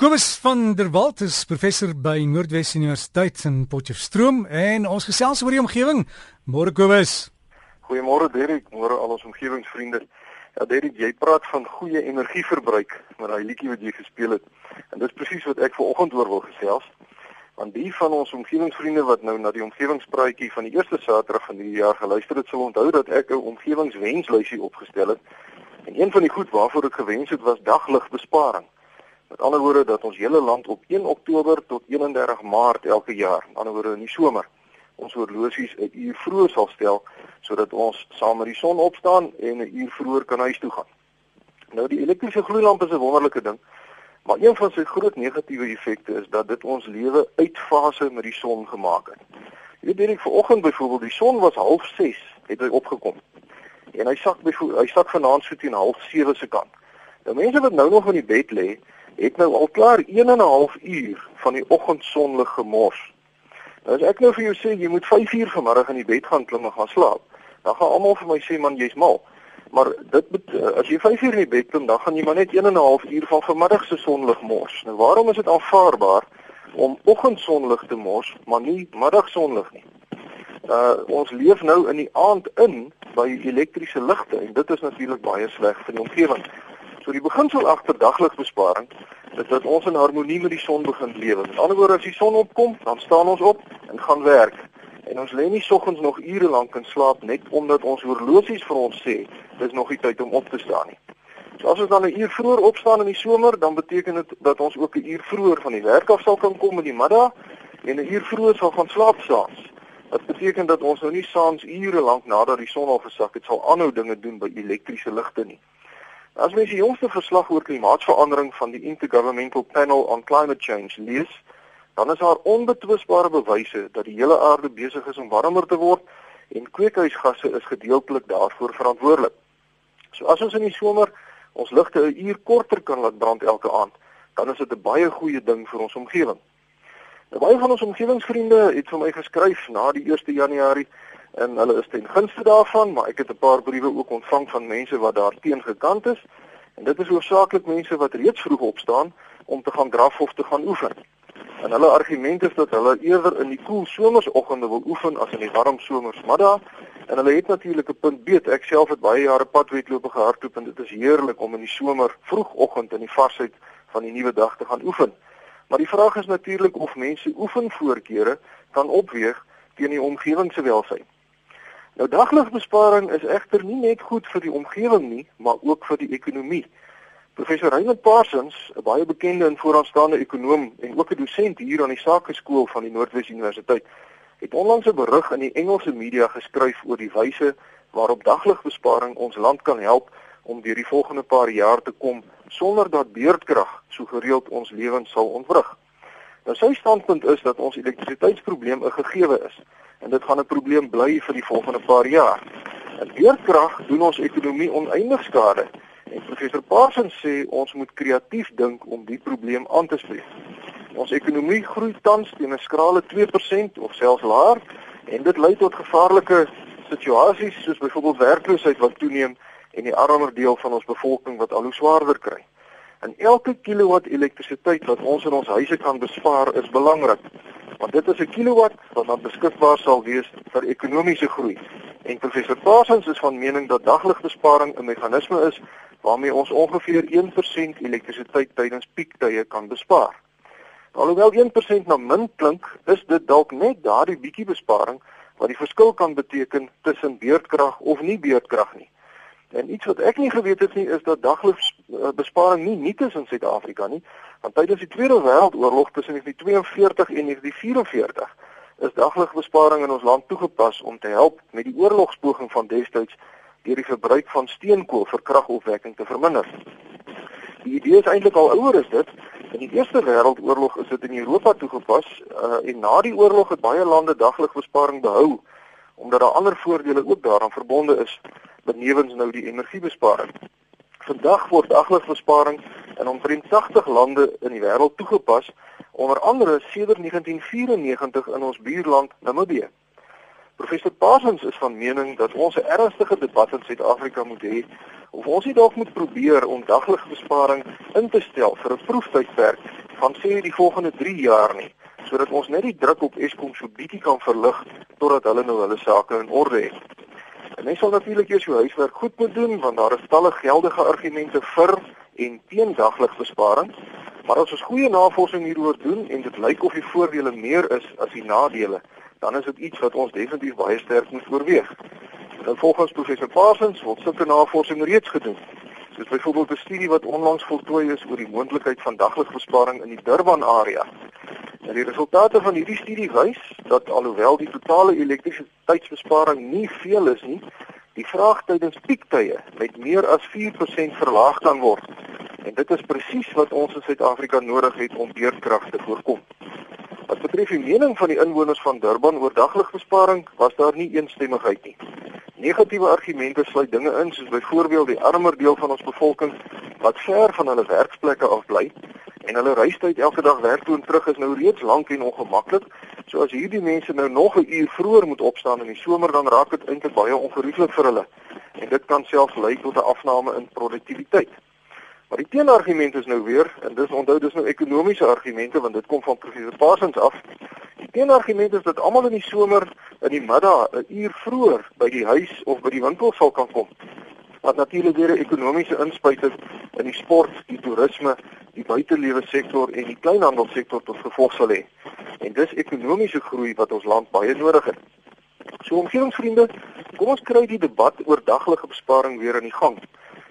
Kobus van der Walt is professor by Noordwes Universiteit in Potchefstroom en ons gesels oor die omgewing. Môre Kobus. Goeiemôre Derek, môre al ons omgewingsvriende. Ja Derek, jy praat van goeie energieverbruik met daai liedjie wat jy gespeel het. En dis presies wat ek vanoggend oor wil gesels. Want die van ons omgewingsvriende wat nou na die omgewingspraatjie van die eerste Saterdag van die jaar geluister het, sal onthou dat ek 'n omgewingswenslysie opgestel het. En een van die goed waarvoor ek gewens het was dagligbesparing. Met ander woorde dat ons hele land op 1 Oktober tot 31 Maart elke jaar, aan die ander woorde in die somer, ons horlosies 'n uur vroeër sal stel sodat ons saam met die son opstaan en 'n uur vroeër kan huis toe gaan. Nou die elektriese gloeilamp is 'n wonderlike ding, maar een van sy groot negatiewe effekte is dat dit ons lewe uitfase met die son gemaak het. Jy weet hierdie vanoggend byvoorbeeld, die son was 06:30 het hy opgekom. En hy sak hy sak vanaand so teen 07:30 se kant. Nou mense wat nou nog in die bed lê, het nou al klaar 1 en 'n half uur van die oggendsonlig gemors. Nou as ek nou vir jou sê jy moet 5 uur vanmiddag in die bed gaan klim en gaan slaap, dan gaan almal vir my sê man jy's mal. Maar dit bet, as jy 5 uur in die bed klim, dan gaan jy maar net 1 en 'n half uur van vanmiddag se sonlig mors. Nou waarom is dit aanvaarbaar om oggendsonlig te mors, maar nie middagsonlig nie? Uh ons leef nou in die aand in by elektriese ligte en dit is natuurlik baie sleg vir die omgewing. So die beginsel agter dagligbesparing is dat ons in harmonie met die son begin lewe. Met ander woorde as die son opkom, dan staan ons op en gaan werk. En ons lê nie soggens nog ure lank in slaap net omdat ons horlosies vir ons sê dis nog nie tyd om op te staan nie. So as ons dan 'n uur vroeër opstaan in die somer, dan beteken dit dat ons ook 'n uur vroeër van die werk af sal kan kom in die middag en 'n uur vroeër sal gaan slaap saans. Dit beteken dat ons nou nie saans ure lank nadat die son al gesak het sal aanhou dinge doen by elektriese ligte nie. As mens die jongste verslag oor klimaatsverandering van die Intergovernmental Panel on Climate Change lees, dan is daar onbetwisbare bewyse dat die hele aarde besig is om warmer te word en kweekhuisgasse is gedeeltelik daarvoor verantwoordelik. So as ons in die somer ons ligte 'n uur korter kan laat brand elke aand, dan is dit 'n baie goeie ding vir ons omgewing. Nou baie van ons omgewingsvriende het vir my geskryf na die 1 Januarie en hulle is ten gunste daarvan, maar ek het 'n paar briewe ook ontvang van mense wat daar teen gekant is. En dit is hoofsaaklik mense wat reeds vroeg opstaan om te gaan draf of te gaan oefen. En hulle argument is dat hulle eerder in die koel somersoggende wil oefen as in die warm somersmiddag. En hulle het natuurlik 'n punt beet. Ek self het baie jare padwedlope gehardloop en dit is heerlik om in die somer vroegoggend in die varsheid van die nuwe dag te gaan oefen. Maar die vraag is natuurlik of mense oefenvoorkeure kan opweeg teen die omgewing se welstand. Nou dagligbesparing is egter nie net goed vir die omgewing nie, maar ook vir die ekonomie. Professor Raymond Parsons, 'n baie bekende en vooraanstaande ekonom en ook 'n dosent hier aan die Sakeskool van die Noordwes Universiteit, het onlangs 'n berig in die Engelse media geskryf oor die wyse waarop dagligbesparing ons land kan help om deur die volgende paar jaar te kom sonder dat beurtkrag so gereeld ons lewens sal ontwrig. Nou sy standpunt is dat ons elektrisiteitsprobleem 'n gegewe is en dit gaan 'n probleem bly vir die volgende paar jaar. En weerkrag doen ons ekonomie oneindig skade. En professor Parsons sê ons moet kreatief dink om die probleem aan te spreek. Ons ekonomie groei tans teen 'n skrale 2% of selfs laer en dit lei tot gevaarlike situasies soos byvoorbeeld werkloosheid wat toeneem en die armer deel van ons bevolking wat al hoe swaarder kry. En elke kilowatt elektrisiteit wat ons in ons huise kan bespaar is belangrik want dit is 'n kilowatt wat dan beskikbaar sal wees vir ekonomiese groei. En professor Parsons is van mening dat dagligbesparing 'n meganisme is waarmee ons ongeveer 1% elektrisiteit tydens piektye kan bespaar. Alhoewel 1% na min klink, is dit dalk net daardie bietjie besparing wat die verskil kan beteken tussen beurtkrag of nie beurtkrag nie. En iets wat ek nie geweet het nie is dat dagligbesparing nie nuut is in Suid-Afrika nie, want tydens die Tweede Wêreldoorlog tussen 1942 en 1944 is dagligbesparing in ons land toegepas om te help met die oorlogspoging van destyds deur die verbruik van steenkool vir kragopwekking te verminder. Die idee is eintlik al ouer as dit. In die Eerste Wêreldoorlog is dit in Europa toegepas uh, en na die oorlog het baie lande dagligbesparing behou omdat daar ander voordele ook daaraan verbonde is benewens nou die energiebesparing. Vandag word dagligbesparing in omtrent 80 lande in die wêreld toegepas, onder andere sedert 1994 in ons buurland Namibië. Professor Parsons is van mening dat ons 'n ernstige debat in Suid-Afrika moet hê of ons nie dalk moet probeer om dagligbesparing in te stel vir 'n proeftydperk van sê die volgende 3 jaar nie, sodat ons net die druk op Eskom so bietjie kan verlig totdat hulle nou hulle sake in orde het. En jy sal natuurlik eers jou huiswerk goed moet doen want daar is talle geldige argumente vir en teen dagligbesparing. Maar as ons goeie navorsing hieroor doen en dit lyk of die voordele meer is as die nadele, dan is dit iets wat ons definitief baie sterk moet oorweeg. Nou volgens professor Parsons word sulke navorsing reeds gedoen. Soos byvoorbeeld 'n studie wat onlangs voltooi is oor die moontlikheid van dagligbesparing in die Durban area. En die resultate van hierdie studie wys dat alhoewel die totale elektrisiteitsbesparing nie veel is nie, die vraag tydens piektye met meer as 4% verlaag kan word. En dit is presies wat ons in Suid-Afrika nodig het om beurtkrag te voorkom. Wat betref die mening van die inwoners van Durban oor dagligbesparing, was daar nie eensstemmigheid nie. Negatiewe argumente sluit dinge in soos byvoorbeeld die armer deel van ons bevolking wat ver van hulle werksplekke af bly en hulle reistyd elke dag werk toe en terug is nou reeds lank en ongemaklik. So as hierdie mense nou nog 'n uur vroeër moet opstaan in die somer dan raak dit eintlik baie ongerieflik vir hulle. En dit kan selfs lei tot 'n afname in produktiwiteit. Maar die teenargument is nou weer en dis onthou dis nou ekonomiese argumente want dit kom van professor Parsons af. Die teenargument is dat almal in die somer in die middag 'n uur vroeër by die huis of by die winkel sal kan kom wat natuurlik weer 'n ekonomiese inspuiting in die sport, die toerisme, die buitelewe sektor en die kleinhandelsektor tot gevolg sal hê. En dis ekonomiese groei wat ons land baie nodig het. So omgewingsvriende, kom ons kry die debat oor daglige besparing weer in die gang.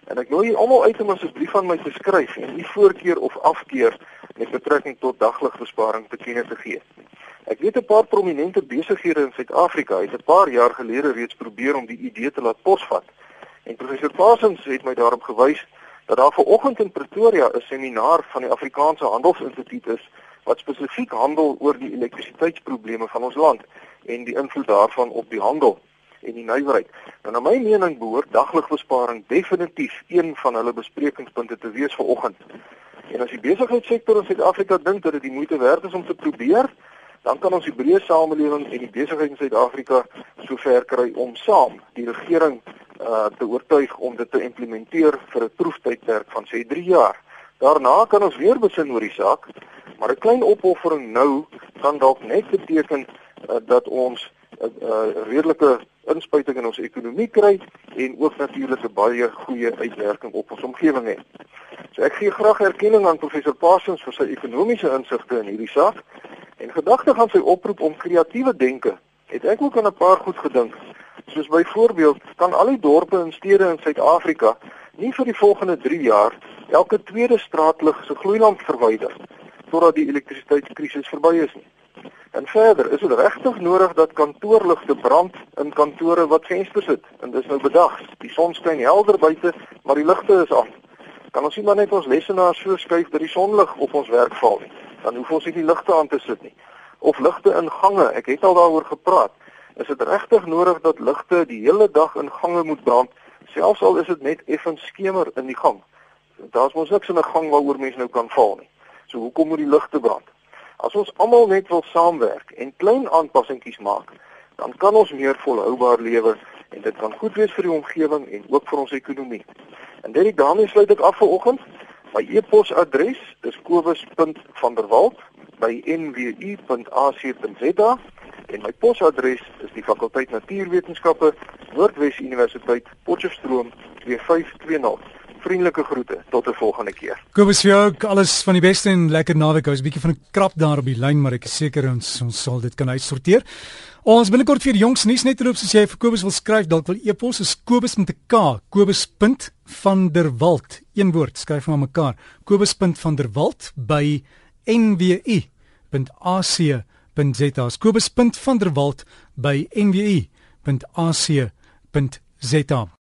En ek nooi julle almal uit om asseblief aan my te skryf en nie voorkeur of afkeur met betrekking tot daglige besparing te kenne te gee. Ek weet 'n paar prominente besighede in Suid-Afrika het 'n paar jaar gelede reeds probeer om die idee te laat posvat. En professor Parsons het my daarop gewys dat daar vanoggend in Pretoria 'n seminaar van die Afrikaanse Handelsinstituut is wat spesifiek handel oor die elektrisiteitsprobleme van ons land en die invloed daarvan op die handel en die nywerheid. Nou na my mening behoort dagligbesparing definitief een van hulle besprekingspunte te wees vanoggend. En as die besigheidssektor in Suid-Afrika dink dat dit die moeite werd is om te probeer, dan kan ons die breë samelewing en die besigheid in Suid-Afrika sover kry om saam die regering uh, te oortuig om dit te implementeer vir 'n proeftydperk van sê 3 jaar. Daarna kan ons weer besin oor die saak, maar 'n klein opoffering nou kan dalk net beteken uh, dat ons 'n uh, uh, redelike inspuiting in ons ekonomie kry en ook natuurlik 'n baie goeie uitwerking op ons omgewing het. So ek gee graag erkenning aan professor Parsons vir sy ekonomiese insigte in hierdie saak en gedagte gaan sy oproep om kreatiewe denke. Het ek ook aan 'n paar goed gedink Soos byvoorbeeld kan al die dorpe en stede in Suid-Afrika nie vir die volgende 3 jaar elke tweede straatlig se gloeilamp verwyder totdat die elektrisiteitskrisis verby is nie. En verder, is dit regtig nodig dat kantoorligte brand in kantore wat vensters het? En dis nou bedags. Die son skyn helder buite, maar die ligte is aan. Kan ons nie maar net ons lesenaars so skuif dat die sonlig op ons werk val nie? Dan hoef ons nie die ligte aan te sit nie. Of ligte in gange. Ek het al daaroor gepraat is dit regtig nodig dat ligte die hele dag in gange moet brand, selfs al is dit net effens skemer in die gang. Daar's mos niks in 'n gang waaroor mense nou kan val nie. So hoekom moet die ligte brand? As ons almal net wil saamwerk en klein aanpassingkies maak, dan kan ons meer volhoubaar lewe en dit kan goed wees vir die omgewing en ook vir ons ekonomie. En dit daarmee sluit ek af vir oggend. My e-posadres is kobus.vanderwalt@nwu.ac.za en my posadres is die fakulteit Natuurwetenskappe Noordwes Universiteit Potchefstroom 2520 vriendelike groete tot 'n volgende keer. Kobus vir jou alles van die beste en lekker naweek. Ons 'n bietjie van 'n krap daar op die lyn, maar ek is seker ons ons sal dit kan uitsorteer. Ons binnekort vir die jongs nuus net loop soos jy vir Kobus wil skryf, dalk wil e-pos is Kobus met 'n K, Kobus.vanderwalt, een woord, skryf maar mekaar. Kobus.vanderwalt by nwu.ac nwu.za. Kobus.vanderwalt by nwu.ac.za.